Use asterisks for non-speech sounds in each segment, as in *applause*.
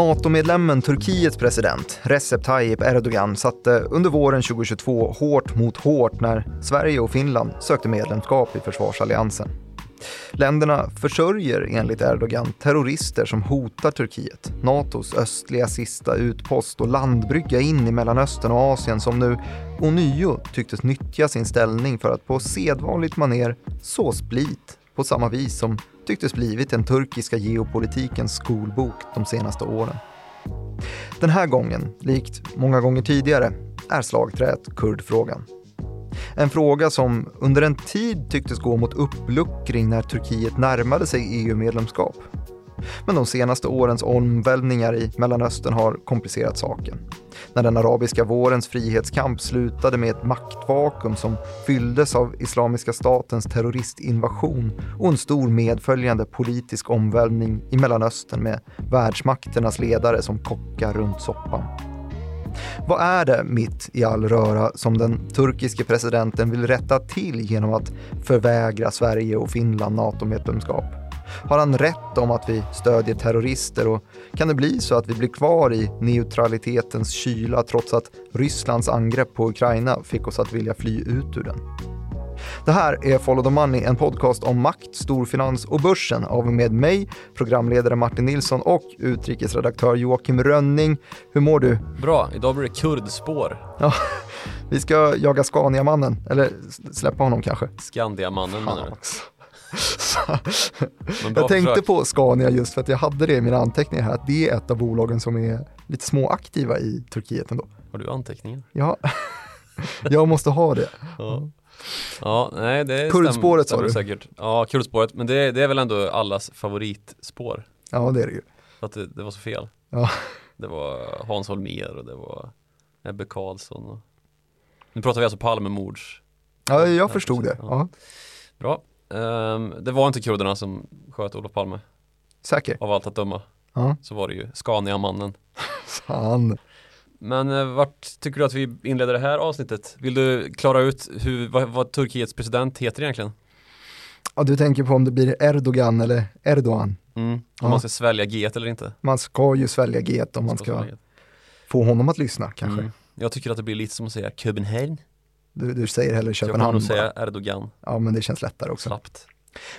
NATO-medlemmen Turkiets president Recep Tayyip Erdogan satte under våren 2022 hårt mot hårt när Sverige och Finland sökte medlemskap i försvarsalliansen. Länderna försörjer enligt Erdogan terrorister som hotar Turkiet, NATOs östliga sista utpost och landbrygga in i Mellanöstern och Asien som nu ånyo tycktes nyttja sin ställning för att på sedvanligt maner så split på samma vis som tycktes blivit den turkiska geopolitikens skolbok de senaste åren. Den här gången, likt många gånger tidigare, är slagträet kurdfrågan. En fråga som under en tid tycktes gå mot uppluckring när Turkiet närmade sig EU-medlemskap. Men de senaste årens omvälvningar i Mellanöstern har komplicerat saken. När den arabiska vårens frihetskamp slutade med ett maktvakuum som fylldes av Islamiska statens terroristinvasion och en stor medföljande politisk omvälvning i Mellanöstern med världsmakternas ledare som kockar runt soppan. Vad är det mitt i all röra som den turkiske presidenten vill rätta till genom att förvägra Sverige och Finland NATO-medlemskap? Har han rätt om att vi stödjer terrorister och kan det bli så att vi blir kvar i neutralitetens kyla trots att Rysslands angrepp på Ukraina fick oss att vilja fly ut ur den? Det här är Follow the Money, en podcast om makt, storfinans och börsen av och med mig, programledare Martin Nilsson och utrikesredaktör Joakim Rönning. Hur mår du? Bra, idag blir det kurdspår. Ja, vi ska jaga Scaniamannen, eller släppa honom kanske. Skandiamannen menar du? *laughs* jag tänkte försök. på Scania just för att jag hade det i mina anteckningar här, att det är ett av bolagen som är lite småaktiva i Turkiet ändå. Har du anteckningar? Ja, *laughs* jag måste ha det. Ja. Ja, nej det Kurdspåret sa du? säkert. Ja, kurdspåret, men det, det, är väl ändå allas favoritspår. Ja, det är det ju. För att det, det var så fel. Ja. Det var Hans Holmér och det var Ebbe Carlsson. Och... Nu pratar vi alltså Palmemords. Ja, jag förstod det. Ja. Bra. Um, det var inte kurderna som sköt Olof Palme. Säker? Av allt att döma. Ja. Så var det ju Scania-mannen. *laughs* Fan. Men eh, vart tycker du att vi inleder det här avsnittet? Vill du klara ut hur, vad, vad Turkiets president heter egentligen? Ja, du tänker på om det blir Erdogan eller Erdogan? Mm, om ja. man ska svälja G eller inte? Man ska ju svälja G om man ska, ska få honom att lyssna kanske. Mm. Jag tycker att det blir lite som att säga Köpenhamn. Du, du säger hellre Köpenhamn. Jag kommer nog säga Erdogan. Ja, men det känns lättare också. Slappt.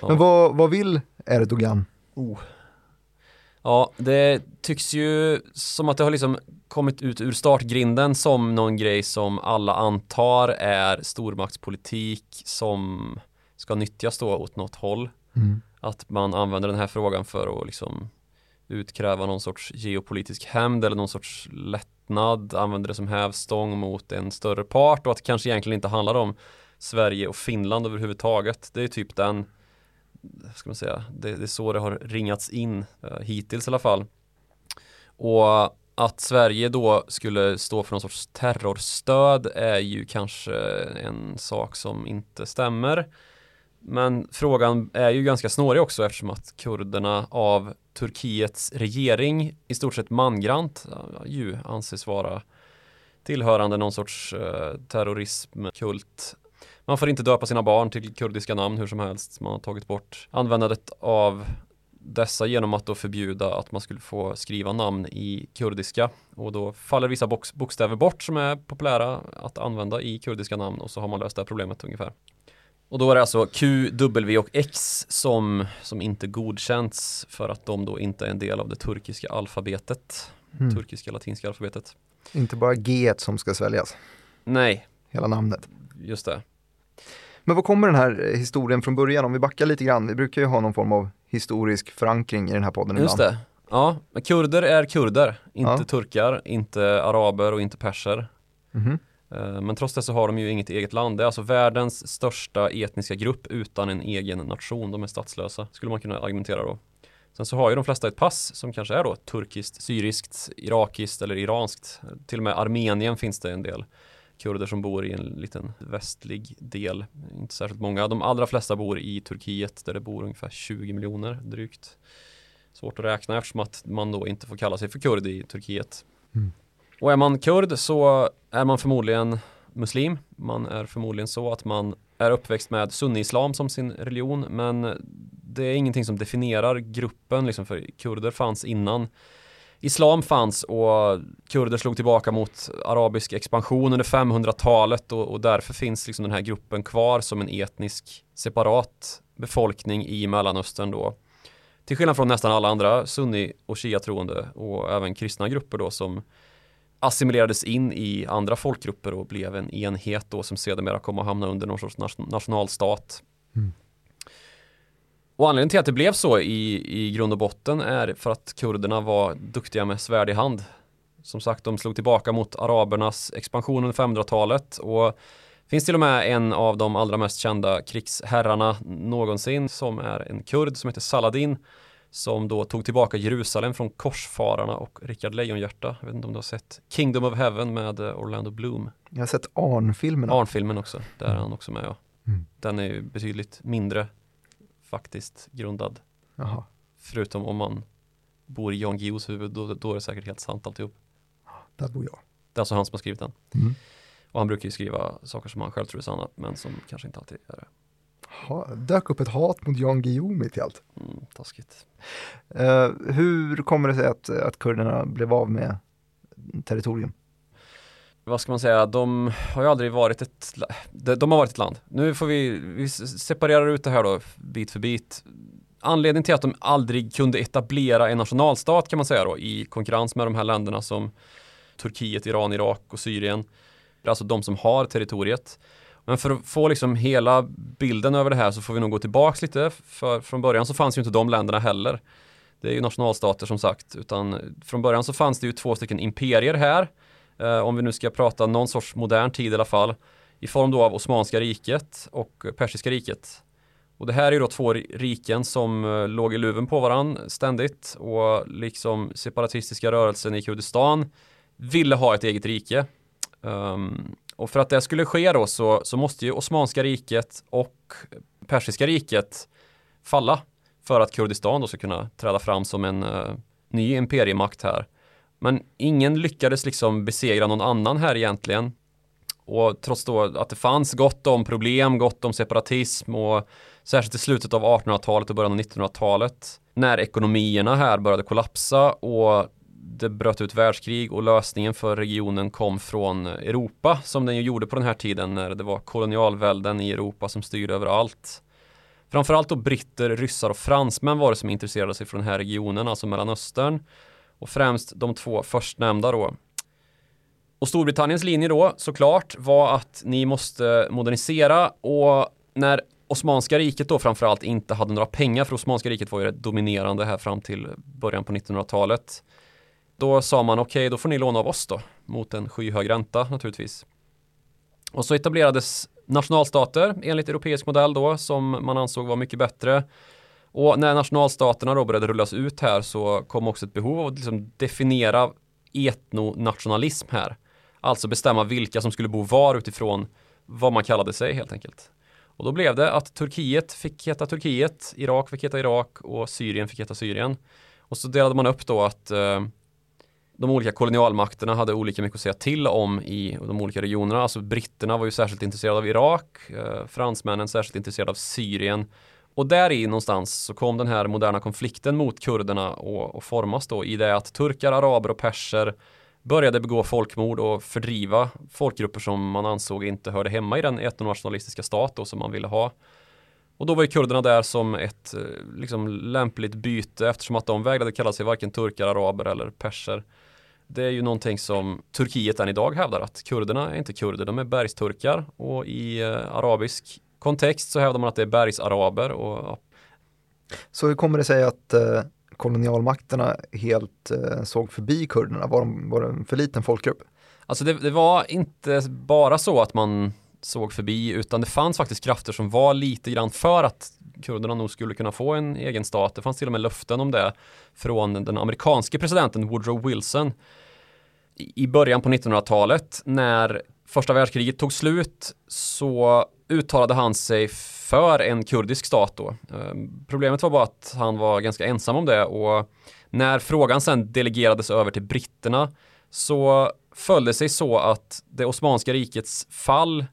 Ja. Men vad, vad vill Erdogan? Oh. Ja, det tycks ju som att det har liksom kommit ut ur startgrinden som någon grej som alla antar är stormaktspolitik som ska nyttjas då åt något håll. Mm. Att man använder den här frågan för att liksom utkräva någon sorts geopolitisk hämnd eller någon sorts lättnad, använder det som hävstång mot en större part och att det kanske egentligen inte handlar om Sverige och Finland överhuvudtaget. Det är typ den ska man säga, det, det är så det har ringats in uh, hittills i alla fall. Och att Sverige då skulle stå för någon sorts terrorstöd är ju kanske en sak som inte stämmer. Men frågan är ju ganska snårig också eftersom att kurderna av Turkiets regering i stort sett mangrant ju anses vara tillhörande någon sorts eh, terrorismkult man får inte döpa sina barn till kurdiska namn hur som helst. Man har tagit bort användandet av dessa genom att då förbjuda att man skulle få skriva namn i kurdiska och då faller vissa bokstäver bort som är populära att använda i kurdiska namn och så har man löst det här problemet ungefär. Och då är det alltså Q, W och X som, som inte godkänts för att de då inte är en del av det turkiska alfabetet. Mm. Turkiska latinska alfabetet. Inte bara G som ska sväljas. Nej. Hela namnet. Just det. Men vad kommer den här historien från början? Om vi backar lite grann, vi brukar ju ha någon form av historisk förankring i den här podden Just ibland. det. Ja, men kurder är kurder, inte ja. turkar, inte araber och inte perser. Mm -hmm. Eh, men trots det så har de ju inget eget land. Det är alltså världens största etniska grupp utan en egen nation. De är statslösa, skulle man kunna argumentera då. Sen så har ju de flesta ett pass som kanske är då turkiskt, syriskt, irakiskt eller iranskt. Till och med Armenien finns det en del kurder som bor i en liten västlig del. Inte särskilt många. De allra flesta bor i Turkiet där det bor ungefär 20 miljoner drygt. Svårt att räkna eftersom att man då inte får kalla sig för kurd i Turkiet. Mm. Och är man kurd så är man förmodligen muslim. Man är förmodligen så att man är uppväxt med sunni-islam som sin religion men det är ingenting som definierar gruppen liksom för kurder fanns innan islam fanns och kurder slog tillbaka mot arabisk expansion under 500-talet och, och, därför finns liksom den här gruppen kvar som en etnisk separat befolkning i Mellanöstern då. Till skillnad från nästan alla andra sunni och shia-troende och även kristna grupper då som assimilerades in i andra folkgrupper och blev en enhet då som sedermera kom att hamna under någon sorts nationalstat. Mm. Och anledningen till att det blev så i, i grund och botten är för att kurderna var duktiga med svärd i hand. Som sagt, de slog tillbaka mot arabernas expansion under 500-talet och finns till och med en av de allra mest kända krigsherrarna någonsin som är en kurd som heter Saladin som då tog tillbaka Jerusalem från korsfararna och Rickard Lejonhjärta. Jag vet inte om du har sett Kingdom of Heaven med eh, Orlando Bloom. Jag har sett Arn-filmen. Arn-filmen också, där är han också med ja. Mm. Den är ju betydligt mindre faktiskt grundad. Jaha. Förutom om man bor i Jan Guillous huvud, då, då är det säkert helt sant alltihop. Där bor jag. Det är alltså han som har skrivit den. Mm. Och han brukar ju skriva saker som han själv tror är sanna, men som kanske inte alltid är det. Ha, dök upp ett hat mot Jan Guillou mitt i allt. Mm, taskigt. Uh, hur kommer det sig att, att kurderna blev av med territorium? vad ska man säga, de har ju aldrig varit ett, de har varit ett land. Nu får vi, vi separerar ut det här då bit för bit. Anledningen till att de aldrig kunde etablera en nationalstat kan man säga då i konkurrens med de här länderna som Turkiet, Iran, Irak och Syrien. Alltså de som har territoriet. Men för att få liksom hela bilden över det här så får vi nog gå tillbaks lite. För från början så fanns ju inte de länderna heller. Det är ju nationalstater som sagt. Utan från början så fanns det ju två stycken imperier här eh, om vi nu ska prata någon sorts modern tid i alla fall, i form då av Osmanska riket och Persiska riket. Och det här är ju då två riken som eh, låg i luven på varandra ständigt och liksom separatistiska rörelsen i Kurdistan ville ha ett eget rike. Um, och för att det skulle ske då så, så måste ju Osmanska riket och Persiska riket falla för att Kurdistan då ska kunna träda fram som en uh, ny imperiemakt här. Men ingen lyckades liksom besegra någon annan här egentligen. Och trots då att det fanns gott om problem, gott om separatism och särskilt i slutet av 1800-talet och början av 1900-talet när ekonomierna här började kollapsa och det bröt ut världskrig och lösningen för regionen kom från Europa som den ju gjorde på den här tiden när det var kolonialvälden i Europa som styrde över allt. Framförallt då britter, ryssar och fransmän var det som intresserade sig för den här regionen, alltså Mellanöstern. Och främst de två förstnämnda då. Och Storbritanniens linje då såklart var att ni måste modernisera och när Osmanska riket då framförallt inte hade några pengar för Osmanska riket var ju det dominerande här fram till början på 1900-talet. Då sa man okej, okay, då får ni låna av oss då mot en skyhög ränta naturligtvis. Och så etablerades nationalstater enligt europeisk modell då som man ansåg var mycket bättre. Och när nationalstaterna då började rullas ut här så kom också ett behov av att liksom definiera etnonationalism här. Alltså bestämma vilka som skulle bo var utifrån vad man kallade sig helt enkelt. Och då blev det att Turkiet fick heta Turkiet, Irak fick heta Irak och Syrien fick heta Syrien. Och så delade man upp då att eh, de olika kolonialmakterna hade olika mycket att säga till om i de olika regionerna. Alltså britterna var ju särskilt intresserade av Irak, eh, fransmännen särskilt intresserade av Syrien och där i någonstans så kom den här moderna konflikten mot kurderna och, och formas då i det att turkar, araber och perser började begå folkmord och fördriva folkgrupper som man ansåg inte hörde hemma i den etnonationalistiska stat då som man ville ha. Och då var ju kurderna där som ett eh, liksom, lämpligt byte eftersom att de vägrade kalla sig varken turkar, araber eller perser. Det är ju någonting som Turkiet än idag hävdar att kurderna är inte kurder, de är bergsturkar och i eh, arabisk kontext så hävdar man att det är bergsaraber. Och, ja. Så hur kommer det sig att eh, kolonialmakterna helt eh, såg förbi kurderna? Var de, var de för liten folkgrupp? Alltså det, det, var inte bara så att man såg förbi utan det fanns faktiskt krafter som var lite grann för att kurderna nog skulle kunna få en egen stat. Det fanns till och med löften om det från den amerikanske presidenten Woodrow Wilson i början på 1900-talet när första världskriget tog slut så uttalade han sig för en kurdisk stat då. Ehm, problemet var bara att han var ganska ensam om det och när frågan sen delegerades över till britterna så föll det sig så att det Osmanska rikets fall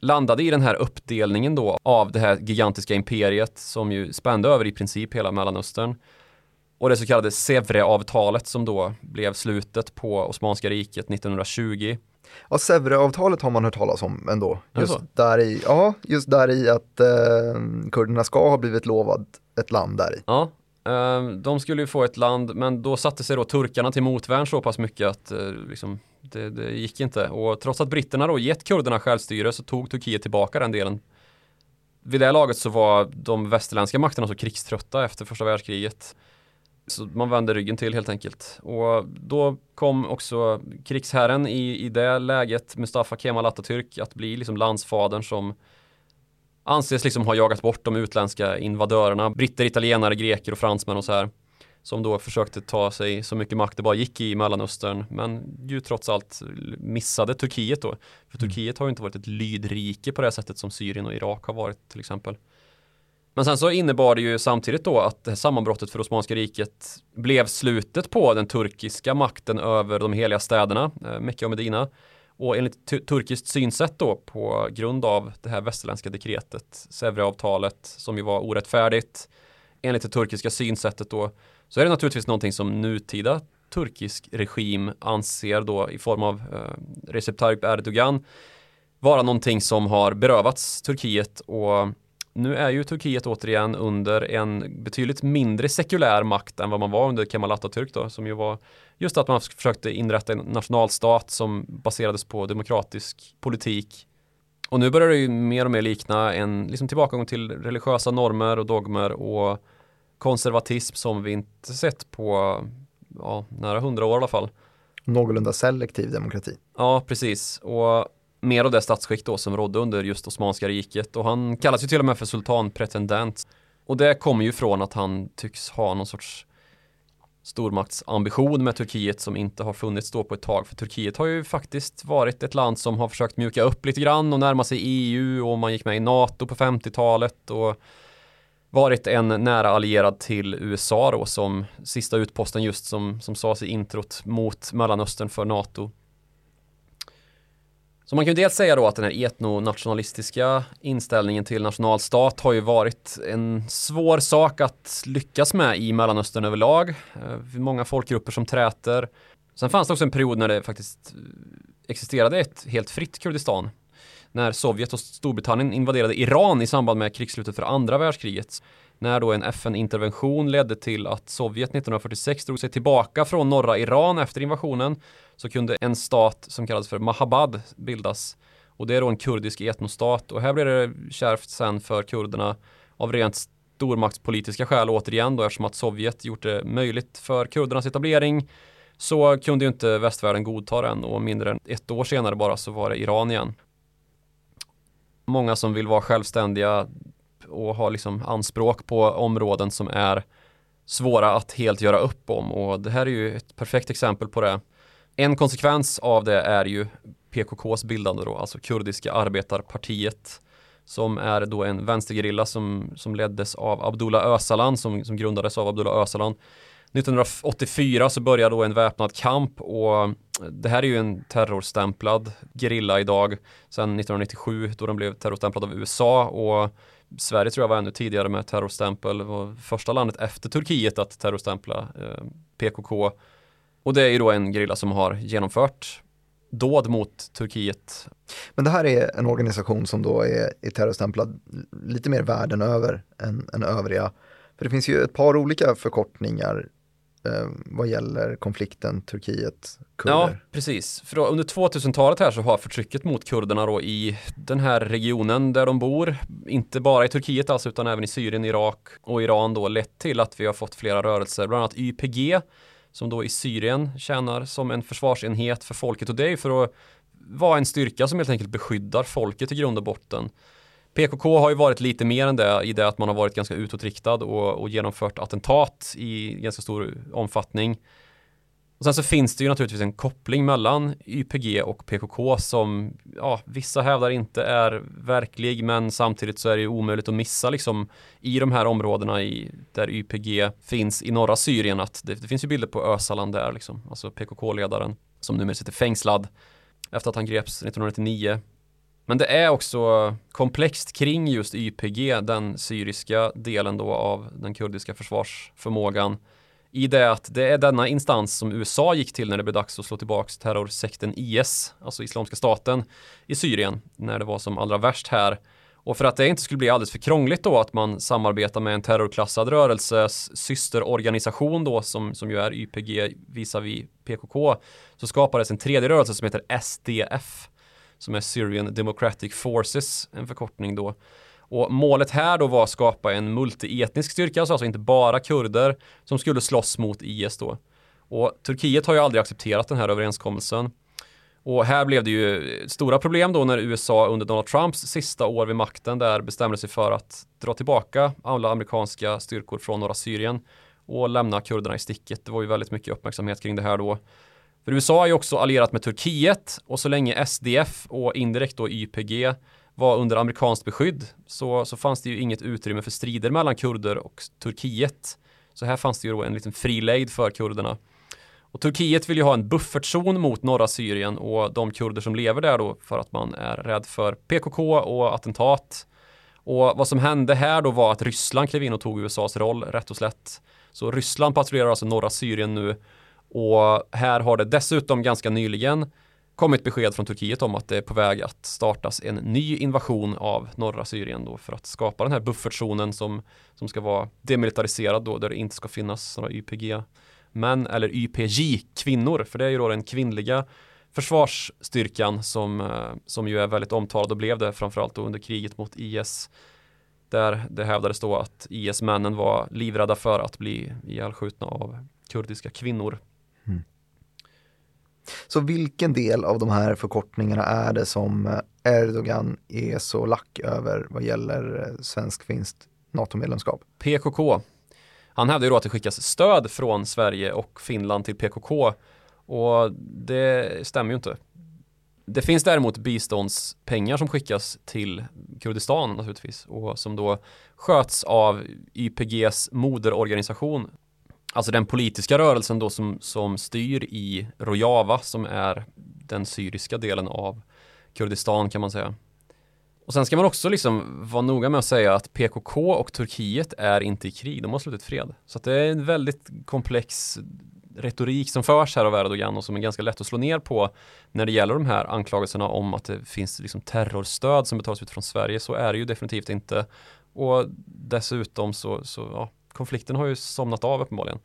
landade i den här uppdelningen då av det här gigantiska imperiet som ju spände över i princip hela Mellanöstern och det så kallade Sevre-avtalet som då blev slutet på Osmanska riket 1920. Ja, Sevre-avtalet har man hört talas om ändå. Just så? där i, ja, just där i att eh, kurderna ska ha blivit lovad ett land där i. Ja, eh, de skulle ju få ett land men då satte sig då turkarna till motvärn så pass mycket att eh, liksom, det, det gick inte. Och trots att britterna då gett kurderna självstyre så tog Turkiet tillbaka den delen. Vid det laget så var de västerländska makterna så krigströtta efter första världskriget. Så man vände ryggen till helt enkelt. Och då kom också krigsherren i, i det läget, Mustafa Kemal Atatürk, att bli liksom landsfadern som anses liksom ha jagat bort de utländska invadörerna, britter, italienare, greker och fransmän och så här. Som då försökte ta sig så mycket makt det bara gick i Mellanöstern, men ju trots allt missade Turkiet då. För Mm. Turkiet har ju inte varit ett lydrike på det sättet som Syrien och Irak har varit till exempel. Men sen så innebar det ju samtidigt då att det här sammanbrottet för Osmanska riket blev slutet på den turkiska makten över de heliga städerna, eh, Mecka och Medina. Och enligt turkiskt synsätt då på grund av det här västerländska dekretet, Sevreavtalet, som ju var orättfärdigt, enligt det turkiska synsättet då, så är det naturligtvis någonting som nutida turkisk regim anser då i form av eh, Recep Tayyip Erdogan vara någonting som har berövats Turkiet och nu är ju Turkiet återigen under en betydligt mindre sekulär makt än vad man var under Kemal Atatürk då, som ju var just att man försökte inrätta en nationalstat som baserades på demokratisk politik. Och nu börjar det ju mer och mer likna en liksom tillbakagång till religiösa normer och dogmer och konservatism som vi inte sett på ja, nära hundra år i alla fall. Någorlunda selektiv demokrati. Ja, precis. Och mer av det statsskick då som rådde under just Osmanska riket och han kallas ju till och med för sultanpretendent. Och det kommer ju från att han tycks ha någon sorts stormaktsambition med Turkiet som inte har funnits då på ett tag. För Turkiet har ju faktiskt varit ett land som har försökt mjuka upp lite grann och närma sig EU och man gick med i NATO på 50-talet och varit en nära allierad till USA då som sista utposten just som, som sades i introt mot Mellanöstern för NATO. Så man kan ju dels säga då att den här etnonationalistiska inställningen till nationalstat har ju varit en svår sak att lyckas med i Mellanöstern överlag. Eh, många folkgrupper som träter. Sen fanns det också en period när det faktiskt eh, existerade ett helt fritt Kurdistan. När Sovjet och Storbritannien invaderade Iran i samband med krigsslutet för andra världskriget. När då en FN-intervention ledde till att Sovjet 1946 drog sig tillbaka från norra Iran efter invasionen så kunde en stat som kallades för Mahabad bildas. Och det är då en kurdisk etnostat och här blev det kärvt sen för kurderna av rent stormaktspolitiska skäl återigen då eftersom att Sovjet gjort det möjligt för kurdernas etablering så kunde ju inte västvärlden godta den och mindre än ett år senare bara så var det Iran igen. Många som vill vara självständiga och har liksom anspråk på områden som är svåra att helt göra upp om och det här är ju ett perfekt exempel på det. En konsekvens av det är ju PKKs bildande då, alltså kurdiska arbetarpartiet som är då en vänstergerilla som, som leddes av Abdullah Öcalan som, som grundades av Abdullah Öcalan 1984 så börjar då en väpnad kamp och det här är ju en terrorstämplad gerilla idag sedan 1997 då den blev terrorstämplad av USA och Sverige tror jag var ännu tidigare med terrorstämpel. Det var första landet efter Turkiet att terrorstämpla eh, PKK. Och det är ju då en gerilla som har genomfört dåd mot Turkiet. Men det här är en organisation som då är, är terrorstämplad lite mer världen över än, än övriga. För det finns ju ett par olika förkortningar eh, vad gäller konflikten Turkiet-kurder. Ja, precis. För då, under 2000-talet här så har förtrycket mot kurderna då i den här regionen där de bor, inte bara i Turkiet alltså utan även i Syrien, Irak och Iran då lett till att vi har fått flera rörelser, bland annat YPG som då i Syrien tjänar som en försvarsenhet för folket och det är ju för att vara en styrka som helt enkelt beskyddar folket i grund och botten. PKK har ju varit lite mer än det i det att man har varit ganska utåtriktad och, och genomfört attentat i ganska stor omfattning. Och sen så finns det ju naturligtvis en koppling mellan YPG och PKK som ja, vissa hävdar inte är verklig men samtidigt så är det ju omöjligt att missa liksom i de här områdena i, där YPG finns i norra Syrien att det, det finns ju bilder på Ösalan där liksom, alltså PKK-ledaren som numera sitter fängslad efter att han greps 1999. Men det är också komplext kring just YPG, den syriska delen då av den kurdiska försvarsförmågan i det att det är denna instans som USA gick till när det blev dags att slå tillbaka terrorsekten IS, alltså Islamiska staten i Syrien, när det var som allra värst här. Och för att det inte skulle bli alldeles för krångligt då att man samarbetar med en terrorklassad rörelses systerorganisation då som, som ju är YPG visavi PKK så skapades en tredje rörelse som heter SDF som är Syrian Democratic Forces, en förkortning då. Och målet här då var att skapa en multietnisk styrka, alltså, alltså inte bara kurder som skulle slåss mot IS då. Och Turkiet har ju aldrig accepterat den här överenskommelsen. Och här blev det ju stora problem då när USA under Donald Trumps sista år vid makten där bestämde sig för att dra tillbaka alla amerikanska styrkor från norra Syrien och lämna kurderna i sticket. Det var ju väldigt mycket uppmärksamhet kring det här då. För USA är ju också allierat med Turkiet och så länge SDF och indirekt då YPG var under amerikanskt beskydd så, så fanns det ju inget utrymme för strider mellan kurder och Turkiet. Så här fanns det ju då en liten fri lejd för kurderna. Och Turkiet vill ju ha en buffertzon mot norra Syrien och de kurder som lever där då för att man är rädd för PKK och attentat. Och vad som hände här då var att Ryssland klev in och tog USAs roll rätt och slätt. Så Ryssland patrullerar alltså norra Syrien nu och här har det dessutom ganska nyligen kommit besked från Turkiet om att det är på väg att startas en ny invasion av norra Syrien då för att skapa den här buffertzonen som, som ska vara demilitariserad då där det inte ska finnas några YPG män eller YPJ kvinnor för det är ju då den kvinnliga försvarsstyrkan som, eh, som ju är väldigt omtalad och blev det framförallt då under kriget mot IS där det hävdades då att IS-männen var livrädda för att bli ihjälskjutna av kurdiska kvinnor. Så vilken del av de här förkortningarna är det som eh, Erdogan är så lack över vad gäller eh, svensk-finskt NATO-medlemskap? PKK. Han hävdar ju då att det skickas stöd från Sverige och Finland till PKK och det stämmer ju inte. Det finns däremot biståndspengar som skickas till Kurdistan naturligtvis och som då sköts av YPGs moderorganisation Alltså den politiska rörelsen då som, som styr i Rojava som är den syriska delen av Kurdistan kan man säga. Och sen ska man också liksom vara noga med att säga att PKK och Turkiet är inte i krig, de har slutit fred. Så det är en väldigt komplex retorik som förs här av Erdogan och som är ganska lätt att slå ner på när det gäller de här anklagelserna om att det finns liksom terrorstöd som betalas ut från Sverige. Så är det ju definitivt inte. Och dessutom så, så ja, konflikten har ju somnat av uppenbarligen.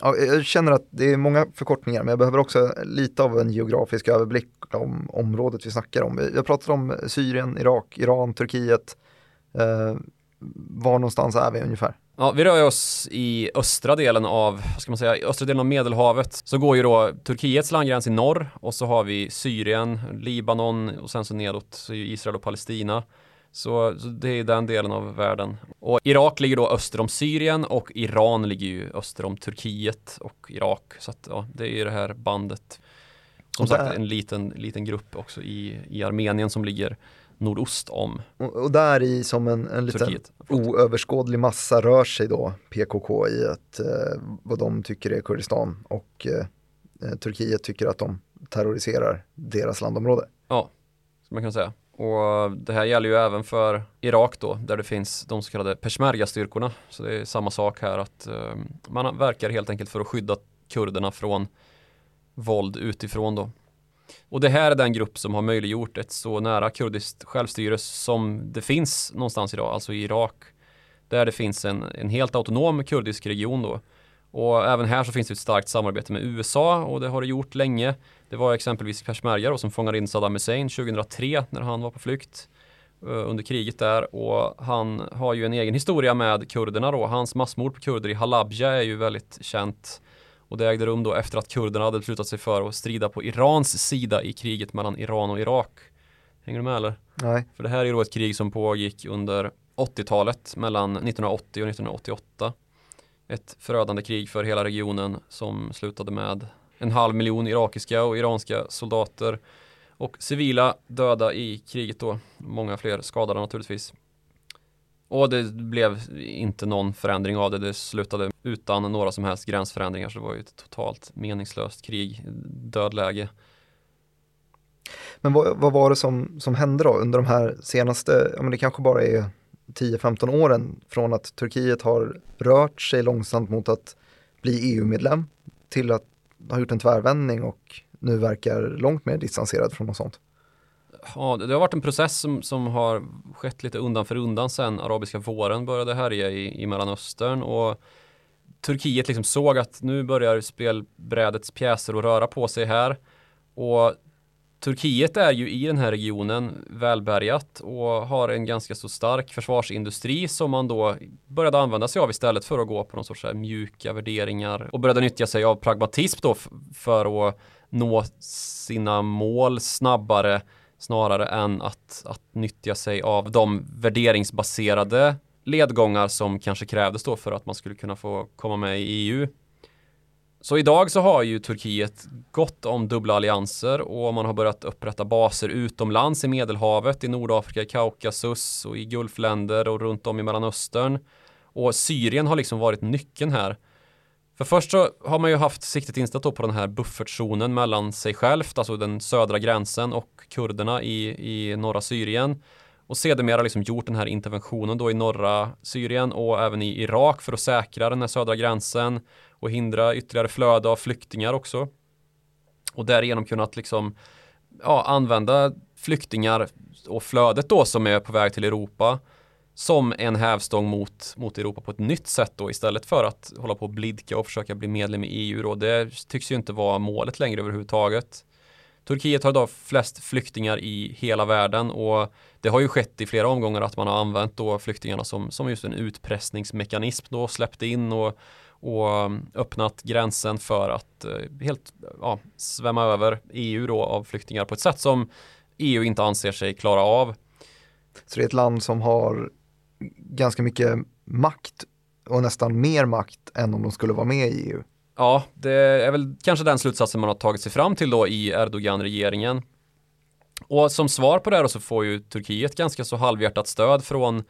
Ja, jag känner att det är många förkortningar, men jag behöver också lite av en geografisk överblick om området vi snackar om. Jag pratar om Syrien, Irak, Iran, Turkiet. Eh, var någonstans är vi ungefär? Ja, vi rör oss i östra delen av, vad ska man säga, östra delen av Medelhavet. Så går ju då Turkiets landgräns i norr och så har vi Syrien, Libanon och sen så nedåt så är Israel och Palestina. Så, så, det är den delen av världen. Och Irak ligger då öster om Syrien och Iran ligger ju öster om Turkiet och Irak. Så att, ja, det är ju det här bandet. Som sagt en liten, liten grupp också i, i Armenien som ligger nordost om Och, och där i som en, en liten oöverskådlig massa rör sig då PKK i att, eh, vad de tycker är Kurdistan och eh, Turkiet tycker att de terroriserar deras landområde. Ja, man kan säga. Och det här gäller ju även för Irak då, där det finns de så kallade peshmerga-styrkorna. Så det är samma sak här att eh, man verkar helt enkelt för att skydda kurderna från våld utifrån då. Och det här är den grupp som har möjliggjort ett så nära kurdiskt självstyre som det finns någonstans idag, alltså i Irak. Där det finns en, en helt autonom kurdisk region då. Och även här så finns det ett starkt samarbete med USA och det har det gjort länge. Det var exempelvis peshmerga som fångade in Saddam Hussein 2003 när han var på flykt uh, under kriget där och han har ju en egen historia med kurderna då. Hans massmord på kurder i Halabja är ju väldigt känt och det ägde rum då efter att kurderna hade beslutat sig för att strida på Irans sida i kriget mellan Iran och Irak. Hänger du med eller? Nej. För det här är ju då ett krig som pågick under 80-talet mellan 1980 och 1988. Ett förödande krig för hela regionen som slutade med en halv miljon irakiska och iranska soldater och civila döda i kriget då. Många fler skadade naturligtvis. Och det blev inte någon förändring av det. Det slutade utan några som helst gränsförändringar. Så det var ju ett totalt meningslöst krig, dödläge. Men vad, vad var det som, som hände då under de här senaste, ja men det kanske bara är 10-15 åren från att Turkiet har rört sig långsamt mot att bli EU-medlem till att har gjort en tvärvändning och nu verkar långt mer distanserad från något sånt? Ja, det har varit en process som, som har skett lite undan för undan sen arabiska våren började härja i, i Mellanöstern och Turkiet liksom såg att nu börjar spelbrädets pjäser att röra på sig här och Turkiet är ju i den här regionen välbärgat och har en ganska så stark försvarsindustri som man då började använda sig av istället för att gå på någon sorts mjuka värderingar och började nyttja sig av pragmatism då för att nå sina mål snabbare snarare än att, att nyttja sig av de värderingsbaserade ledgångar som kanske krävdes då för att man skulle kunna få komma med i EU. Så idag så har ju Turkiet gott om dubbla allianser och man har börjat upprätta baser utomlands i Medelhavet, i Nordafrika, i Kaukasus och i Gulfländer och runt om i Mellanöstern. Och Syrien har liksom varit nyckeln här. För först så har man ju haft siktet inställt på den här buffertzonen mellan sig självt, alltså den södra gränsen och kurderna i, i norra Syrien. Och sedermera liksom gjort den här interventionen då i norra Syrien och även i Irak för att säkra den här södra gränsen och hindra ytterligare flöde av flyktingar också. Och därigenom kunnat liksom ja, använda flyktingar och flödet då som är på väg till Europa som en hävstång mot, mot Europa på ett nytt sätt då istället för att hålla på och blidka och försöka bli medlem i EU då. Det tycks ju inte vara målet längre överhuvudtaget. Turkiet har idag flest flyktingar i hela världen och det har ju skett i flera omgångar att man har använt då flyktingarna som, som just en utpressningsmekanism då släppt in och, och um, öppnat gränsen för att eh, helt ja, svämma över EU då av flyktingar på ett sätt som EU inte anser sig klara av. Så det är ett land som har ganska mycket makt och nästan mer makt än om de skulle vara med i EU. Ja, det är väl kanske den slutsatsen man har tagit sig fram till då i Erdogan-regeringen. Och som svar på det här så får ju Turkiet ganska så halvhjärtat stöd från,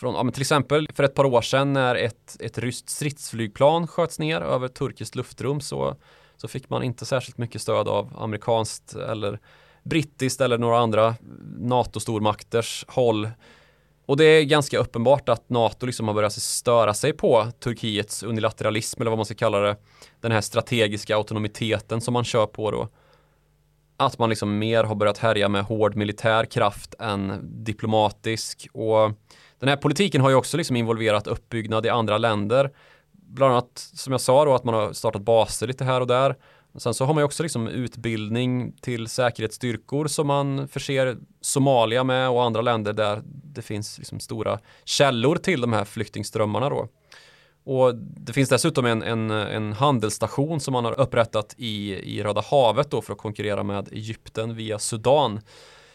från ja, till exempel för ett par år sedan när ett, ett ryskt stridsflygplan sköts ner över turkiskt luftrum så, så fick man inte särskilt mycket stöd av amerikanskt eller brittiskt eller några andra NATO-stormakters håll och det är ganska uppenbart att NATO liksom har börjat störa sig på Turkiets unilateralism eller vad man ska kalla det. Den här strategiska autonomiteten som man kör på då. Att man liksom mer har börjat härja med hård militär kraft än diplomatisk. Och den här politiken har ju också liksom involverat uppbyggnad i andra länder. Bland annat som jag sa då att man har startat baser lite här och där. Sen så har man ju också liksom utbildning till säkerhetsstyrkor som man förser Somalia med och andra länder där det finns liksom stora källor till de här flyktingströmmarna då. Och det finns dessutom en, en, en handelsstation som man har upprättat i, i Röda havet då för att konkurrera med Egypten via Sudan.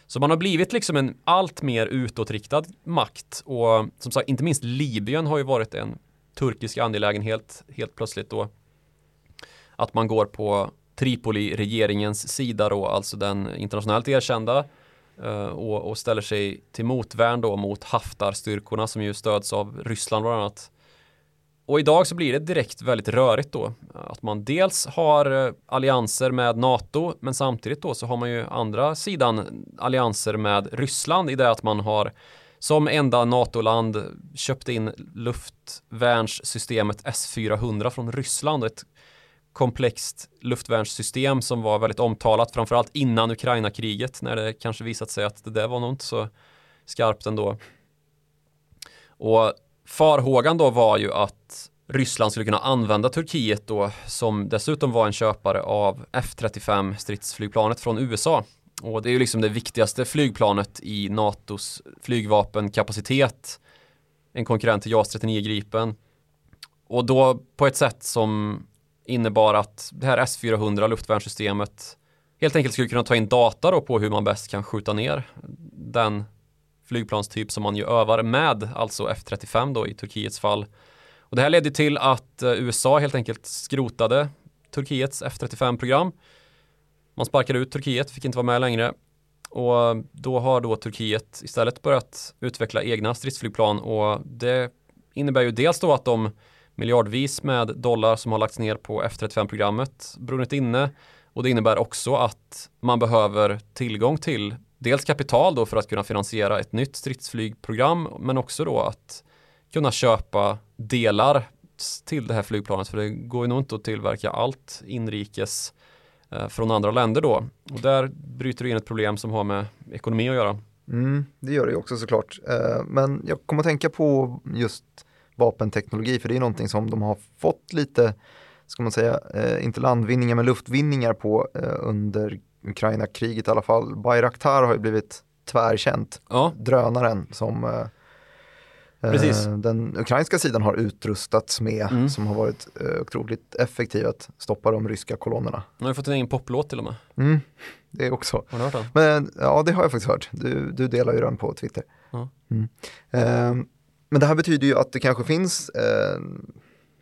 Så man har blivit liksom en allt mer utåtriktad makt och som sagt inte minst Libyen har ju varit en turkisk angelägenhet helt plötsligt då att man går på Tripoli-regeringens sida då, alltså den internationellt erkända eh, och, och, ställer sig till motvärn då mot Haftar-styrkorna som ju stöds av Ryssland bland annat. Och idag så blir det direkt väldigt rörigt då. Att man dels har eh, allianser med NATO men samtidigt då så har man ju andra sidan allianser med Ryssland i det att man har som enda NATO-land köpt in luftvärnssystemet S-400 från Ryssland. Ett komplext luftvärnssystem som var väldigt omtalat, framförallt innan Ukraina-kriget när det kanske visat sig att det där var nog inte så skarpt ändå. Och farhågan då var ju att Ryssland skulle kunna använda Turkiet då som dessutom var en köpare av F-35 stridsflygplanet från USA. Och det är ju liksom det viktigaste flygplanet i NATOs flygvapenkapacitet. En konkurrent till JAS 39 Gripen. Och då på ett sätt som innebar att det här S400 luftvärnssystemet helt enkelt skulle kunna ta in data då på hur man bäst kan skjuta ner den flygplanstyp som man ju övar med, alltså F35 då i Turkiets fall. Och det här ledde till att eh, USA helt enkelt skrotade Turkiets F35-program. Man sparkade ut Turkiet, fick inte vara med längre. Och då har då Turkiet istället börjat utveckla egna stridsflygplan och det innebär ju dels då att de miljardvis med dollar som har lagts ner på F35-programmet brunnit inne och det innebär också att man behöver tillgång till dels kapital då för att kunna finansiera ett nytt stridsflygprogram men också då att kunna köpa delar till det här flygplanet för det går ju nog inte att tillverka allt inrikes eh, från andra länder då. Och där bryter du in ett problem som har med ekonomi att göra. Mm, det gör det ju också såklart. Eh, men jag kommer att tänka på just vapenteknologi för det är någonting som de har fått lite, ska man säga, eh, inte landvinningar men luftvinningar på under Ukraina-kriget i alla fall. Bayraktar har ju blivit tvärkänt. Ja. Drönaren som Precis. den ukrainska sidan har utrustats med mm. som har varit otroligt effektiv att stoppa de ryska kolonnerna. Nu har fått en egen poplåt till och med. Mm, det är också. Har du hört den? Men, ja, det har jag faktiskt hört. Du, du delar ju den på Twitter. Ja. Mm. Eh, men det här betyder ju att det kanske finns eh,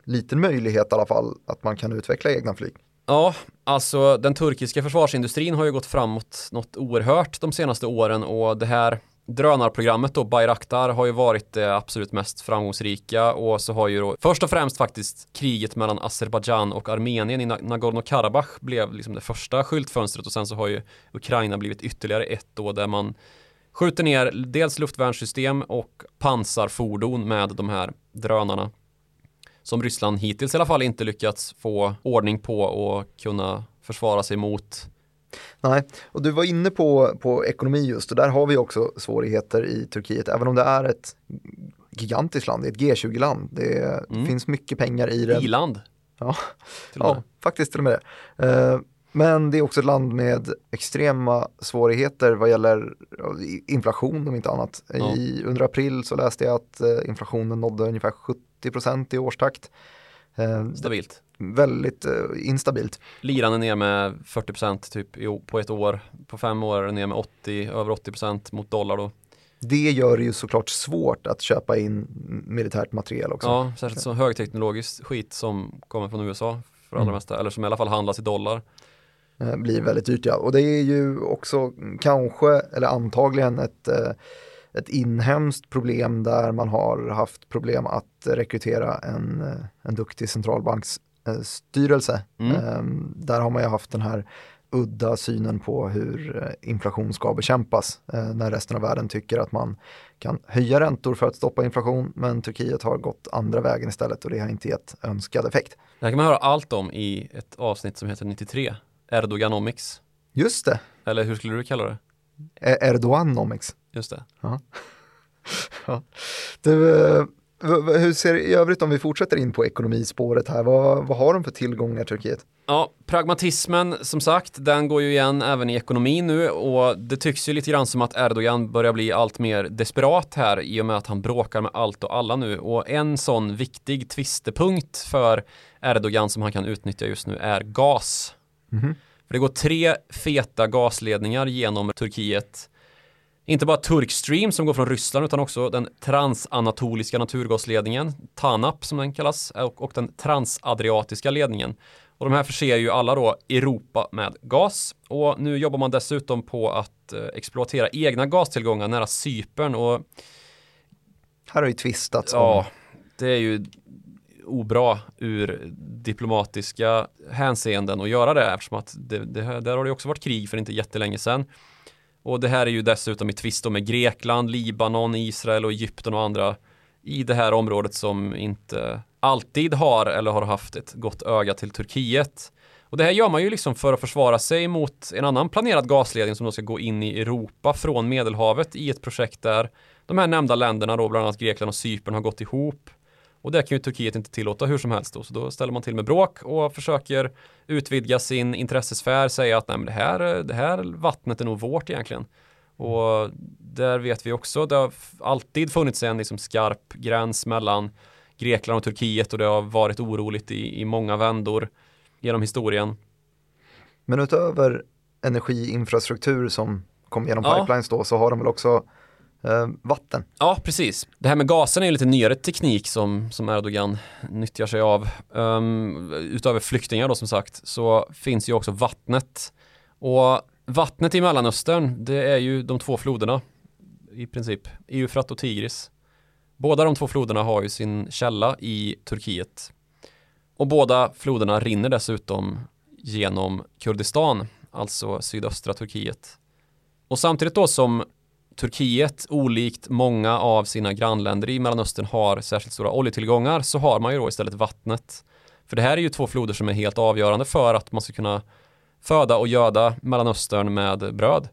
liten möjlighet i alla fall att man kan utveckla egna flyg. Ja, alltså den turkiska försvarsindustrin har ju gått framåt något oerhört de senaste åren och det här drönarprogrammet då, Bayraktar, har ju varit det absolut mest framgångsrika och så har ju då först och främst faktiskt kriget mellan Azerbajdzjan och Armenien i Nagorno-Karabach blev liksom det första skyltfönstret och sen så har ju Ukraina blivit ytterligare ett då där man skjuter ner dels luftvärnssystem och pansarfordon med de här drönarna som Ryssland hittills i alla fall inte lyckats få ordning på och kunna försvara sig mot Nej, och du var inne på, på ekonomi just och där har vi också svårigheter i Turkiet, även om det är ett gigantiskt land, det är ett G20-land. Det mm. finns mycket pengar i det. I-land. Ja, ja faktiskt till och med det. Uh, men det är också ett land med extrema svårigheter vad gäller inflation om inte annat. Ja. I, under april så läste jag att uh, inflationen nådde ungefär 70% i årstakt. Uh, Stabilt väldigt eh, instabilt. Liran är ner med 40% typ på ett år. På fem år är den ner med 80, över 80% mot dollar då. Det gör det ju såklart svårt att köpa in militärt materiel också. Ja, särskilt så högteknologiskt skit som kommer från USA för allra mm. mesta, eller som i alla fall handlas i dollar. Eh, blir väldigt dyrt ja, och det är ju också kanske, eller antagligen ett eh, ett inhemskt problem där man har haft problem att rekrytera en, eh, en duktig centralbanks Eh, styrelse. Mm. Ehm, där har man ju haft den här udda synen på hur inflation ska bekämpas när resten av världen tycker att man kan höja räntor för att stoppa inflation men Turkiet har gått andra vägen istället och det har inte gett önskad effekt. Det här kan man höra allt om i ett avsnitt som heter 93, Erdoganomics. Just det. Eller hur skulle du kalla det? Erdoganomics. Just det. Ja. *laughs* ja. Du, hur ser det i övrigt om vi fortsätter in på ekonomispåret här? Vad, vad har de för tillgångar Turkiet? Ja, pragmatismen som sagt, den går ju igen även i ekonomin nu och det tycks ju lite grann som att Erdogan börjar bli allt mer desperat här i och med att han bråkar med allt och alla nu och en sån viktig tvistepunkt för Erdogan som han kan utnyttja just nu är gas. Mm. För det går tre feta gasledningar genom Turkiet inte bara Turkstream som går från Ryssland utan också den transanatoliska naturgasledningen, TANAP som den kallas, och, den transadriatiska ledningen. Och de här förser ju alla då Europa med gas och nu jobbar man dessutom på att eh, exploatera egna gastillgångar nära Cypern och här har ju tvistats Ja, det är ju obra ur diplomatiska hänseenden att göra det eftersom att det, det, där har det också varit krig för inte jättelänge sedan. Och det här är ju dessutom i tvist med Grekland, Libanon, Israel och Egypten och andra i det här området som inte alltid har eller har haft ett gott öga till Turkiet. Och det här gör man ju liksom för att försvara sig mot en annan planerad gasledning som då ska gå in i Europa från Medelhavet i ett projekt där de här nämnda länderna då, bland annat Grekland och Cypern har gått ihop och det kan ju Turkiet inte tillåta hur som helst då, så då ställer man till med bråk och försöker utvidga sin intressesfär, säga att nej men det här, det här vattnet är nog vårt egentligen. Och där vet vi också, det har alltid funnits en liksom skarp gräns mellan Grekland och Turkiet och det har varit oroligt i, i många vändor genom historien. Men utöver energiinfrastruktur som kom genom ja. pipelines då så har de väl också Eh, vatten. Ja, precis. Det här med gasen är ju lite nyare teknik som, som Erdogan nyttjar sig av. Um, utöver flyktingar då som sagt så finns ju också vattnet. Och vattnet i Mellanöstern det är ju de två floderna i princip, Eufrat och Tigris. Båda de två floderna har ju sin källa i Turkiet. Och båda floderna rinner dessutom genom Kurdistan, alltså sydöstra Turkiet. Och samtidigt då som Turkiet, olikt många av sina grannländer i Mellanöstern har särskilt stora oljetillgångar så har man ju då istället vattnet. För det här är ju två floder som är helt avgörande för att man ska kunna föda och göda Mellanöstern med bröd.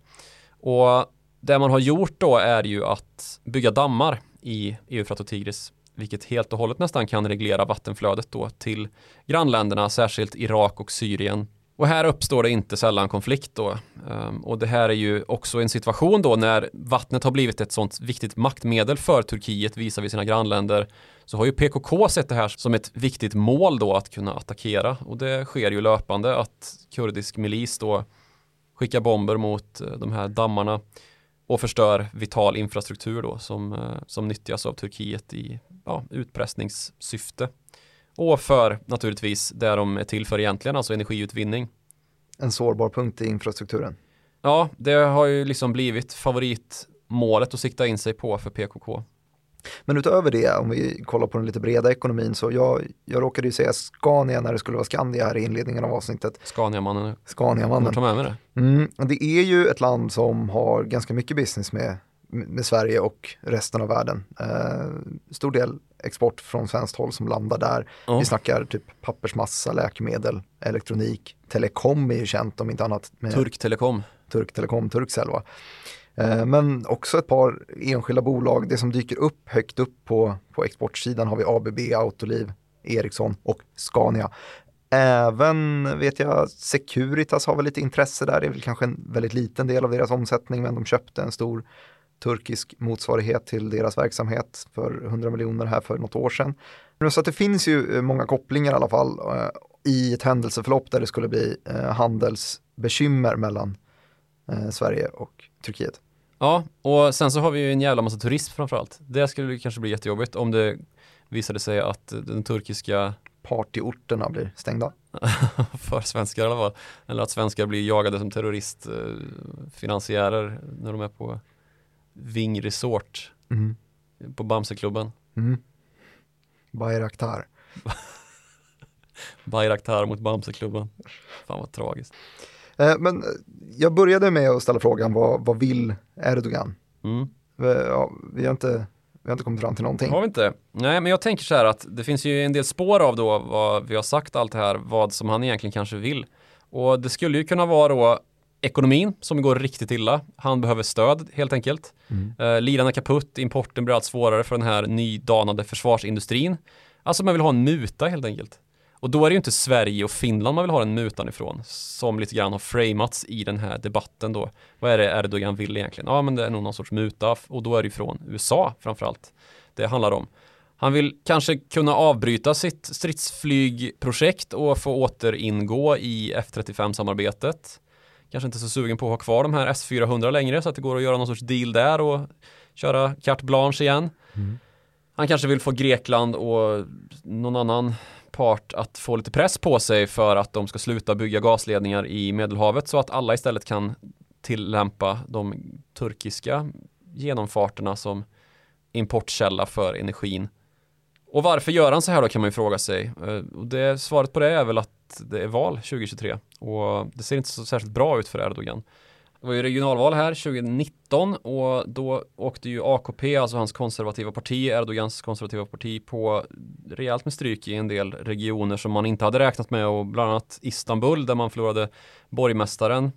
Och det man har gjort då är ju att bygga dammar i Eufrat och Tigris vilket helt och hållet nästan kan reglera vattenflödet då till grannländerna, särskilt Irak och Syrien. Och här uppstår det inte sällan konflikt då. Ehm, och det här är ju också en situation då när vattnet har blivit ett sånt viktigt maktmedel för Turkiet visar vi sina grannländer. Så har ju PKK sett det här som ett viktigt mål då att kunna attackera. Och det sker ju löpande att kurdisk milis då skickar bomber mot eh, de här dammarna och förstör vital infrastruktur då som, eh, som nyttjas av Turkiet i ja, utpressningssyfte. Och för naturligtvis det de är till för egentligen, alltså energiutvinning. En sårbar punkt i infrastrukturen. Ja, det har ju liksom blivit favoritmålet att sikta in sig på för PKK. Men utöver det, om vi kollar på den lite breda ekonomin, så jag, jag råkade ju säga Scania när det skulle vara Skandia här i inledningen av avsnittet. Scaniamannen. Scaniamannen. Ta med mig det. Mm, det är ju ett land som har ganska mycket business med, med Sverige och resten av världen. Eh, stor del export från svenskt håll som landar där. Oh. Vi snackar typ pappersmassa, läkemedel, elektronik, telekom är ju känt om inte annat. Med Turk Telekom. Turk Telekom, Turkcell va. Eh, men också ett par enskilda bolag, det som dyker upp högt upp på, på exportsidan har vi ABB, Autoliv, Ericsson och Scania. Även vet jag Securitas har väl lite intresse där, det är väl kanske en väldigt liten del av deras omsättning men de köpte en stor turkisk motsvarighet till deras verksamhet för 100 miljoner här för något år sedan. Så att det finns ju eh, många kopplingar i alla fall eh, i ett händelseförlopp där det skulle bli eh, handelsbekymmer mellan Sverige och Turkiet. Ja, och sen så har vi ju en jävla massa turism framförallt. Det skulle kanske bli jättejobbigt om det visade sig att den turkiska partyorterna blir stängda. *laughs* för svenskar i alla fall. Eller att svenskar blir jagade som terroristfinansiärer när de är på Ving Resort mm. på Bamseklubben. Mm. Bayraktar. *laughs* Bayraktar mot Bamseklubben. Fan vad tragiskt. Eh, men eh, jag började med att ställa frågan vad, vad vill Erdogan? Mm. Vi, ja, vi, har inte, vi har inte kommit fram till någonting. Har vi inte? Nej, men jag tänker så här att det finns ju en del spår av då vad vi har sagt allt det här, vad som han egentligen kanske vill. Och det skulle ju kunna vara då ekonomin som går riktigt illa. Han behöver stöd helt enkelt. Mm. Uh, liran är kaputt, importen blir allt svårare för den här nydanade försvarsindustrin. Alltså man vill ha en muta helt enkelt. Och då är det ju inte Sverige och Finland man vill ha den mutan ifrån, som lite grann har framats i den här debatten då. Vad är det Erdogan vill egentligen? Ja, men det är nog någon sorts muta och då är det ju från USA framförallt det handlar om. Han vill kanske kunna avbryta sitt stridsflygprojekt och få återingå i F35-samarbetet kanske inte så sugen på att ha kvar de här S400 längre så att det går att göra någon sorts deal där och köra carte blanche igen. Mm. Han kanske vill få Grekland och någon annan part att få lite press på sig för att de ska sluta bygga gasledningar i Medelhavet så att alla istället kan tillämpa de turkiska genomfarterna som importkälla för energin. Och varför gör han så här då kan man ju fråga sig. Eh, och det, svaret på det är väl att det är val 2023 och det ser inte så särskilt bra ut för Erdogan. Det var ju regionalval här 2019 och då åkte ju AKP, alltså hans konservativa parti, Erdogans konservativa parti på rejält med stryk i en del regioner som man inte hade räknat med och bland annat Istanbul där man förlorade borgmästaren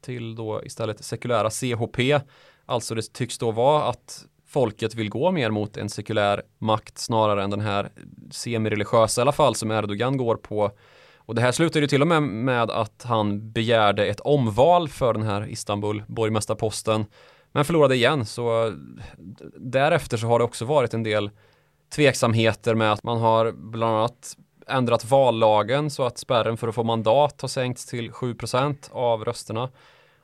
till då istället sekulära CHP. Alltså det tycks då vara att folket vill gå mer mot en sekulär makt snarare än den här semireligiösa i alla fall som Erdogan går på och det här slutade ju till och med med att han begärde ett omval för den här Istanbul borgmästarposten men förlorade igen så därefter så har det också varit en del tveksamheter med att man har bland annat ändrat vallagen så att spärren för att få mandat har sänkts till 7% av rösterna.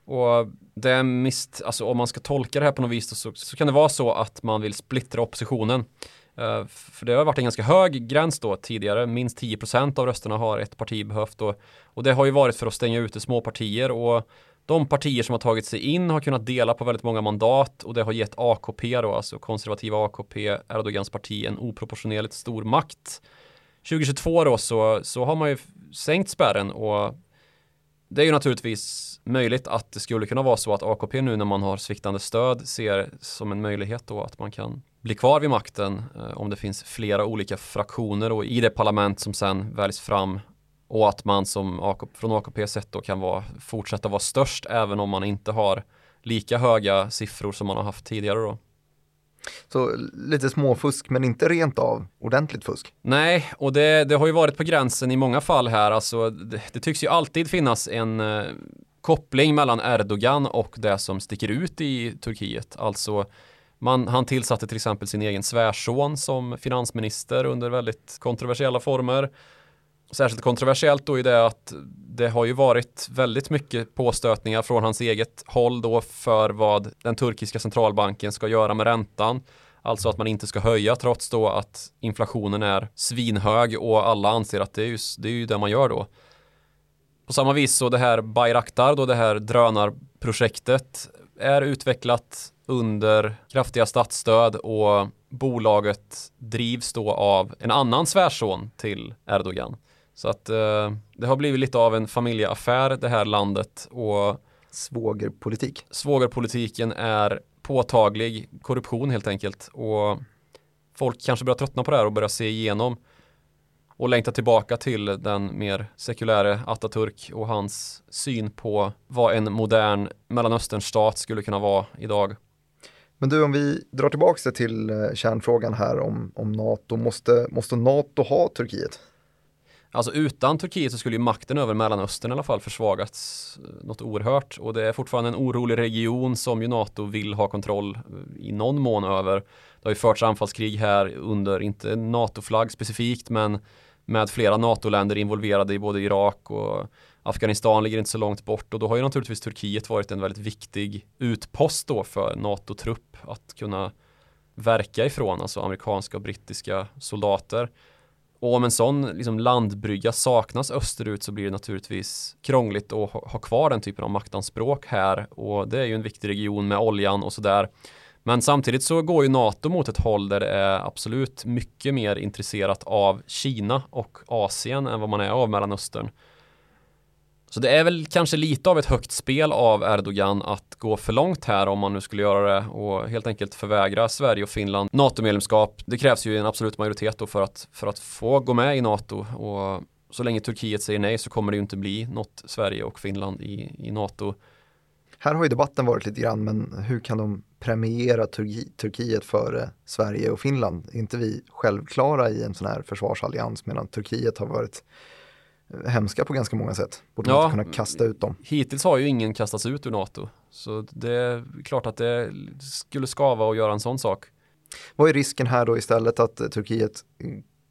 Och det är mist, alltså om man ska tolka det här på något vis så, så kan det vara så att man vill splittra oppositionen. Uh, för det har varit en ganska hög gräns då tidigare, minst 10% av rösterna har ett parti behövt och, och det har ju varit för att stänga ute små partier och de partier som har tagit sig in har kunnat dela på väldigt många mandat och det har gett AKP då, alltså konservativa AKP, Erdogans parti, en oproportionerligt stor makt. 2022 då så, så har man ju sänkt spärren och det är ju naturligtvis möjligt att det skulle kunna vara så att AKP nu när man har sviktande stöd ser som en möjlighet då att man kan bli kvar vid makten eh, om det finns flera olika fraktioner och i det parlament som sen väljs fram och att man som AKP, från AKP sett då kan vara, fortsätta vara störst även om man inte har lika höga siffror som man har haft tidigare då. Så lite småfusk men inte rent av ordentligt fusk? Nej, och det, det har ju varit på gränsen i många fall här. Alltså, det, det tycks ju alltid finnas en eh, koppling mellan Erdogan och det som sticker ut i Turkiet. Alltså man, han tillsatte till exempel sin egen svärson som finansminister under väldigt kontroversiella former. Särskilt kontroversiellt då är det att det har ju varit väldigt mycket påstötningar från hans eget håll då för vad den turkiska centralbanken ska göra med räntan. Alltså att man inte ska höja trots då att inflationen är svinhög och alla anser att det är, just, det är ju det man gör då. På samma vis så det här Bayraktar då det här drönarprojektet är utvecklat under kraftiga statsstöd och bolaget drivs då av en annan svärson till Erdogan. Så att eh, det har blivit lite av en familjeaffär det här landet och svågerpolitik. Svågerpolitiken är påtaglig korruption helt enkelt och folk kanske börjar tröttna på det här och börjar se igenom och längta tillbaka till den mer sekuläre Atatürk och hans syn på vad en modern Mellanösternstat skulle kunna vara idag. Men du, om vi drar tillbaka till eh, kärnfrågan här om, om NATO, måste, måste NATO ha Turkiet? Alltså utan Turkiet så skulle ju makten över Mellanöstern i alla fall försvagats eh, något oerhört och det är fortfarande en orolig region som ju NATO vill ha kontroll eh, i någon mån över. Det har ju förts anfallskrig här under, inte NATO-flagg specifikt, men med flera NATO-länder involverade i både Irak och Afghanistan ligger inte så långt bort och då har ju naturligtvis Turkiet varit en väldigt viktig utpost då för NATO-trupp att kunna verka ifrån, alltså amerikanska och brittiska soldater. Och om en sån liksom, landbrygga saknas österut så blir det naturligtvis krångligt att ha kvar den typen av maktanspråk här och det är ju en viktig region med oljan och sådär. Men samtidigt så går ju NATO mot ett håll där det är absolut mycket mer intresserat av Kina och Asien än vad man är av Mellanöstern. Så det är väl kanske lite av ett högt spel av Erdogan att gå för långt här om man nu skulle göra det och helt enkelt förvägra Sverige och Finland NATO-medlemskap. Det krävs ju en absolut majoritet då för att, för att få gå med i NATO och så länge Turkiet säger nej så kommer det ju inte bli något Sverige och Finland i, i NATO. Här har ju debatten varit lite grann, men hur kan de premiera Turki Turkiet före Sverige och Finland? Är inte vi självklara i en sån här försvarsallians medan Turkiet har varit hemska på ganska många sätt. Borde ja, inte kunna kasta ut dem. Hittills har ju ingen kastats ut ur NATO. Så det är klart att det skulle skava att göra en sån sak. Vad är risken här då istället att Turkiet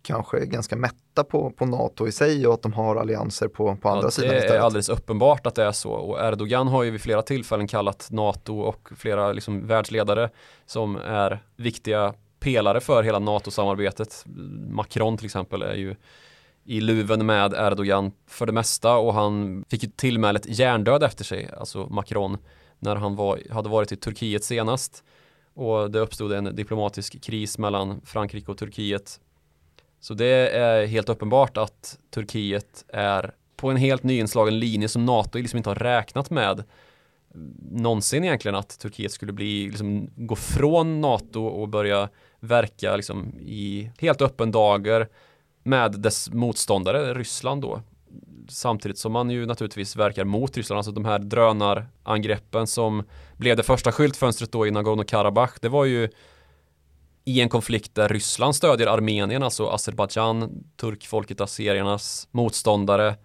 kanske är ganska mätta på, på NATO i sig och att de har allianser på, på andra ja, sidan istället? Det är alldeles uppenbart att det är så och Erdogan har ju vid flera tillfällen kallat NATO och flera liksom världsledare som är viktiga pelare för hela NATO-samarbetet. Macron till exempel är ju i luven med Erdogan för det mesta och han fick ju tillmälet hjärndöd efter sig, alltså Macron, när han var, hade varit i Turkiet senast och det uppstod en diplomatisk kris mellan Frankrike och Turkiet. Så det är helt uppenbart att Turkiet är på en helt nyinslagen linje som NATO liksom inte har räknat med någonsin egentligen att Turkiet skulle bli, liksom, gå från NATO och börja verka liksom, i helt öppen dager med dess motståndare Ryssland då. Samtidigt som man ju naturligtvis verkar mot Ryssland, alltså de här drönarangreppen som blev det första skyltfönstret då i Nagorno-Karabach, det var ju i en konflikt där Ryssland stödjer Armenien, alltså Azerbajdzjan, turkfolket, azeriernas motståndare.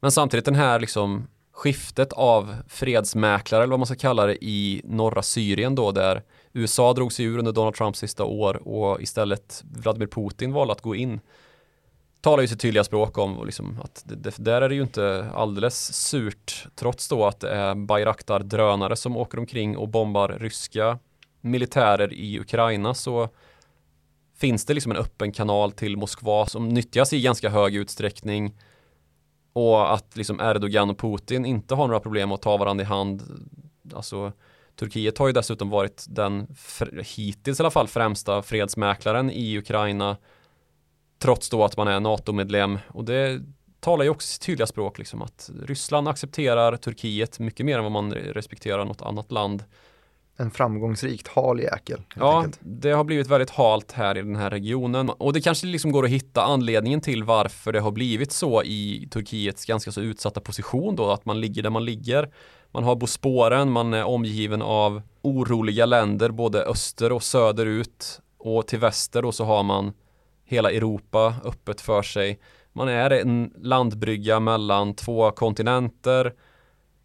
Men samtidigt den här liksom skiftet av fredsmäklare, eller vad man ska kalla det, i norra Syrien då, där USA drog sig ur under Donald Trumps sista år och istället Vladimir Putin valde att gå in talar ju sitt tydliga språk om liksom, att det, det, där är det ju inte alldeles surt trots då att det är Bayraktar drönare som åker omkring och bombar ryska militärer i Ukraina så finns det liksom en öppen kanal till Moskva som nyttjas i ganska hög utsträckning. Och att liksom Erdogan och Putin inte har några problem att ta varandra i hand. Alltså Turkiet har ju dessutom varit den hittills i alla fall främsta fredsmäklaren i Ukraina. Trots då att man är NATO-medlem. Och det talar ju också sitt tydliga språk liksom att Ryssland accepterar Turkiet mycket mer än vad man respekterar något annat land. En framgångsrikt hal jäkel. Ja, enkelt. det har blivit väldigt halt här i den här regionen och det kanske liksom går att hitta anledningen till varför det har blivit så i Turkiets ganska så utsatta position då, att man ligger där man ligger. Man har Bosporen, man är omgiven av oroliga länder både öster och söderut och till väster då så har man hela Europa öppet för sig. Man är en landbrygga mellan två kontinenter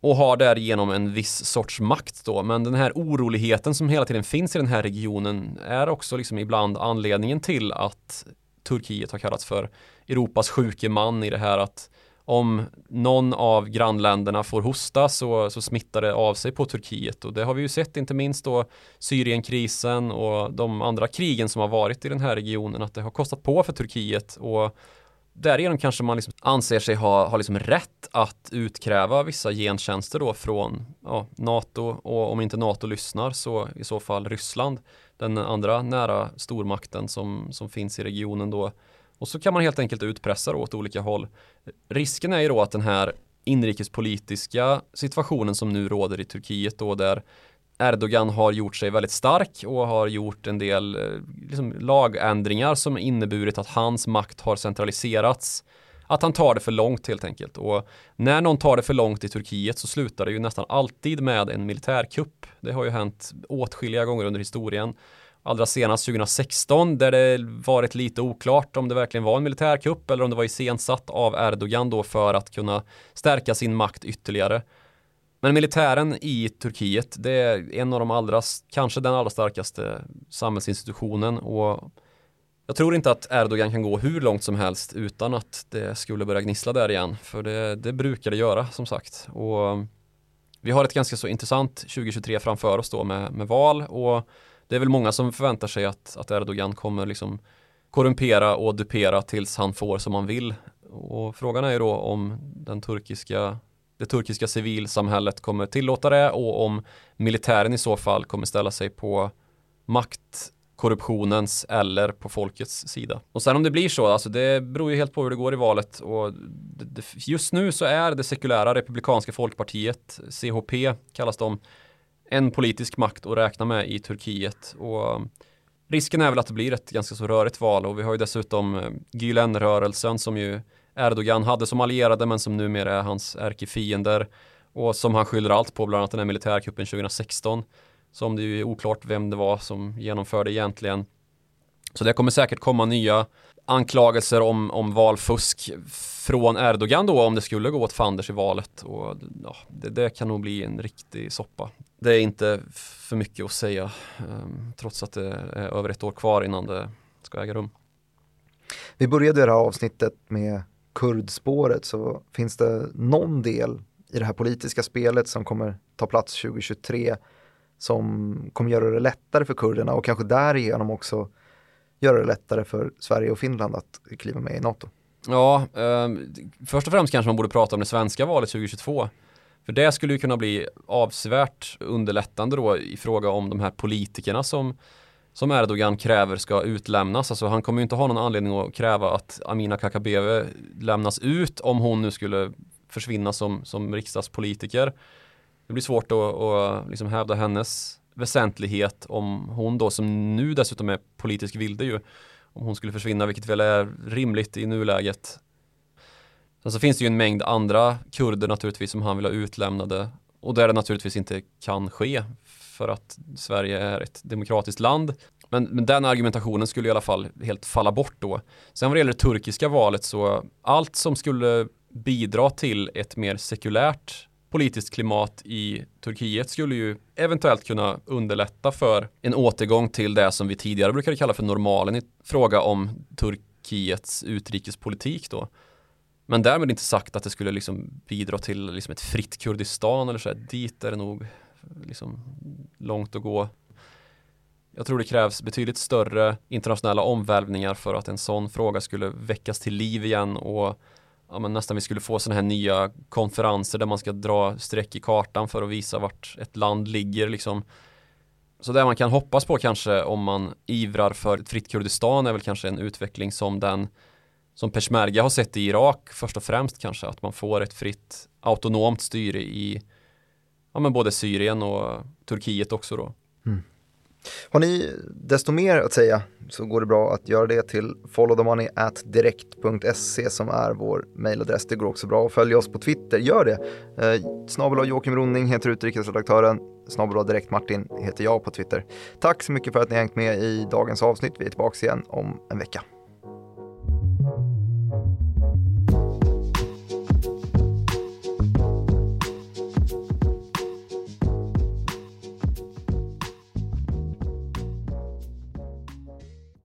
och har därigenom en viss sorts makt då. Men den här oroligheten som hela tiden finns i den här regionen är också liksom ibland anledningen till att Turkiet har kallats för Europas sjuke man i det här att om någon av grannländerna får hosta så, så smittar det av sig på Turkiet och det har vi ju sett inte minst då Syrienkrisen och de andra krigen som har varit i den här regionen att det har kostat på för Turkiet och därigenom kanske man liksom anser sig ha, ha liksom rätt att utkräva vissa gentjänster då från ja, NATO och om inte NATO lyssnar så i så fall Ryssland den andra nära stormakten som, som finns i regionen då och så kan man helt enkelt utpressa åt olika håll. Risken är ju då att den här inrikespolitiska situationen som nu råder i Turkiet då där Erdogan har gjort sig väldigt stark och har gjort en del eh, liksom, lagändringar som inneburit att hans makt har centraliserats. Att han tar det för långt helt enkelt. Och när någon tar det för långt i Turkiet så slutar det ju nästan alltid med en militärkupp. Det har ju hänt åtskilliga gånger under historien. Allra senast 2016 där det varit lite oklart om det verkligen var en militärkupp eller om det var iscensatt av Erdogan då för att kunna stärka sin makt ytterligare. Men militären i Turkiet, det är en av de allra, kanske den allra starkaste samhällsinstitutionen och jag tror inte att Erdogan kan gå hur långt som helst utan att det skulle börja gnissla där igen. För det, det brukar det göra som sagt. Och vi har ett ganska så intressant 2023 framför oss då med, med val och det är väl många som förväntar sig att, att Erdogan kommer liksom korrumpera och dupera tills han får som han vill. Och frågan är ju då om den turkiska det turkiska civilsamhället kommer tillåta det och om militären i så fall kommer ställa sig på maktkorruptionens eller på folkets sida. Och sen om det blir så, alltså det beror ju helt på hur det går i valet och just nu så är det sekulära republikanska folkpartiet, CHP kallas de, en politisk makt att räkna med i Turkiet och um, risken är väl att det blir ett ganska så rörigt val och vi har ju dessutom Gülenrörelsen Gülen-rörelsen som ju Erdogan hade som allierade men som numera är hans ärkefiender och som han skyller allt på, bland annat den här militärkuppen 2016 som det ju är oklart vem det var som genomförde egentligen. Så det kommer säkert komma nya anklagelser om, om valfusk från Erdogan då om det skulle gå åt fanders i valet och ja, det, det, kan nog bli en riktig soppa. Det är inte för mycket att säga um, trots att det är över ett år kvar innan det ska äga rum. Vi började det här avsnittet med kurdspåret så finns det någon del i det här politiska spelet som kommer ta plats 2023 som kommer göra det lättare för kurderna och kanske därigenom också göra det lättare för Sverige och Finland att kliva med i NATO. Ja, eh, först och främst kanske man borde prata om det svenska valet 2022. För det skulle ju kunna bli avsevärt underlättande då i fråga om de här politikerna som som Erdogan kräver ska utlämnas. Alltså han kommer ju inte ha någon anledning att kräva att Amina Kakabaveh lämnas ut om hon nu skulle försvinna som, som riksdagspolitiker. Det blir svårt att, att liksom hävda hennes väsentlighet om hon då som nu dessutom är politisk vilde ju om hon skulle försvinna vilket väl är rimligt i nuläget. Sen så finns det ju en mängd andra kurder naturligtvis som han vill ha utlämnade och där det naturligtvis inte kan ske för att Sverige är ett demokratiskt land. Men, men, den argumentationen skulle i alla fall helt falla bort då. Sen vad det gäller det turkiska valet så allt som skulle bidra till ett mer sekulärt politiskt klimat i Turkiet skulle ju eventuellt kunna underlätta för en återgång till det som vi tidigare brukade kalla för normalen i fråga om Turkiets utrikespolitik då. Men därmed inte sagt att det skulle liksom bidra till liksom ett fritt Kurdistan eller så. Här. Dit är det nog liksom långt att gå. Jag tror det krävs betydligt större internationella omvälvningar för att en sån fråga skulle väckas till liv igen och ja, men nästan vi skulle få sådana här nya konferenser där man ska dra streck i kartan för att visa vart ett land ligger liksom. Så det man kan hoppas på kanske om man ivrar för ett fritt Kurdistan är väl kanske en utveckling som den som peshmerga har sett i Irak först och främst kanske att man får ett fritt autonomt styre i ja, men både Syrien och Turkiet också då. Mm. Har ni desto mer att säga så går det bra att göra det till followthemoney.direkt.se som är vår mejladress. Det går också bra att följa oss på Twitter. Gör det! Eh, snabel Joakim Ronning heter utrikesredaktören. Snabel Direkt Martin heter jag på Twitter. Tack så mycket för att ni har hängt med i dagens avsnitt. Vi är tillbaka igen om en vecka.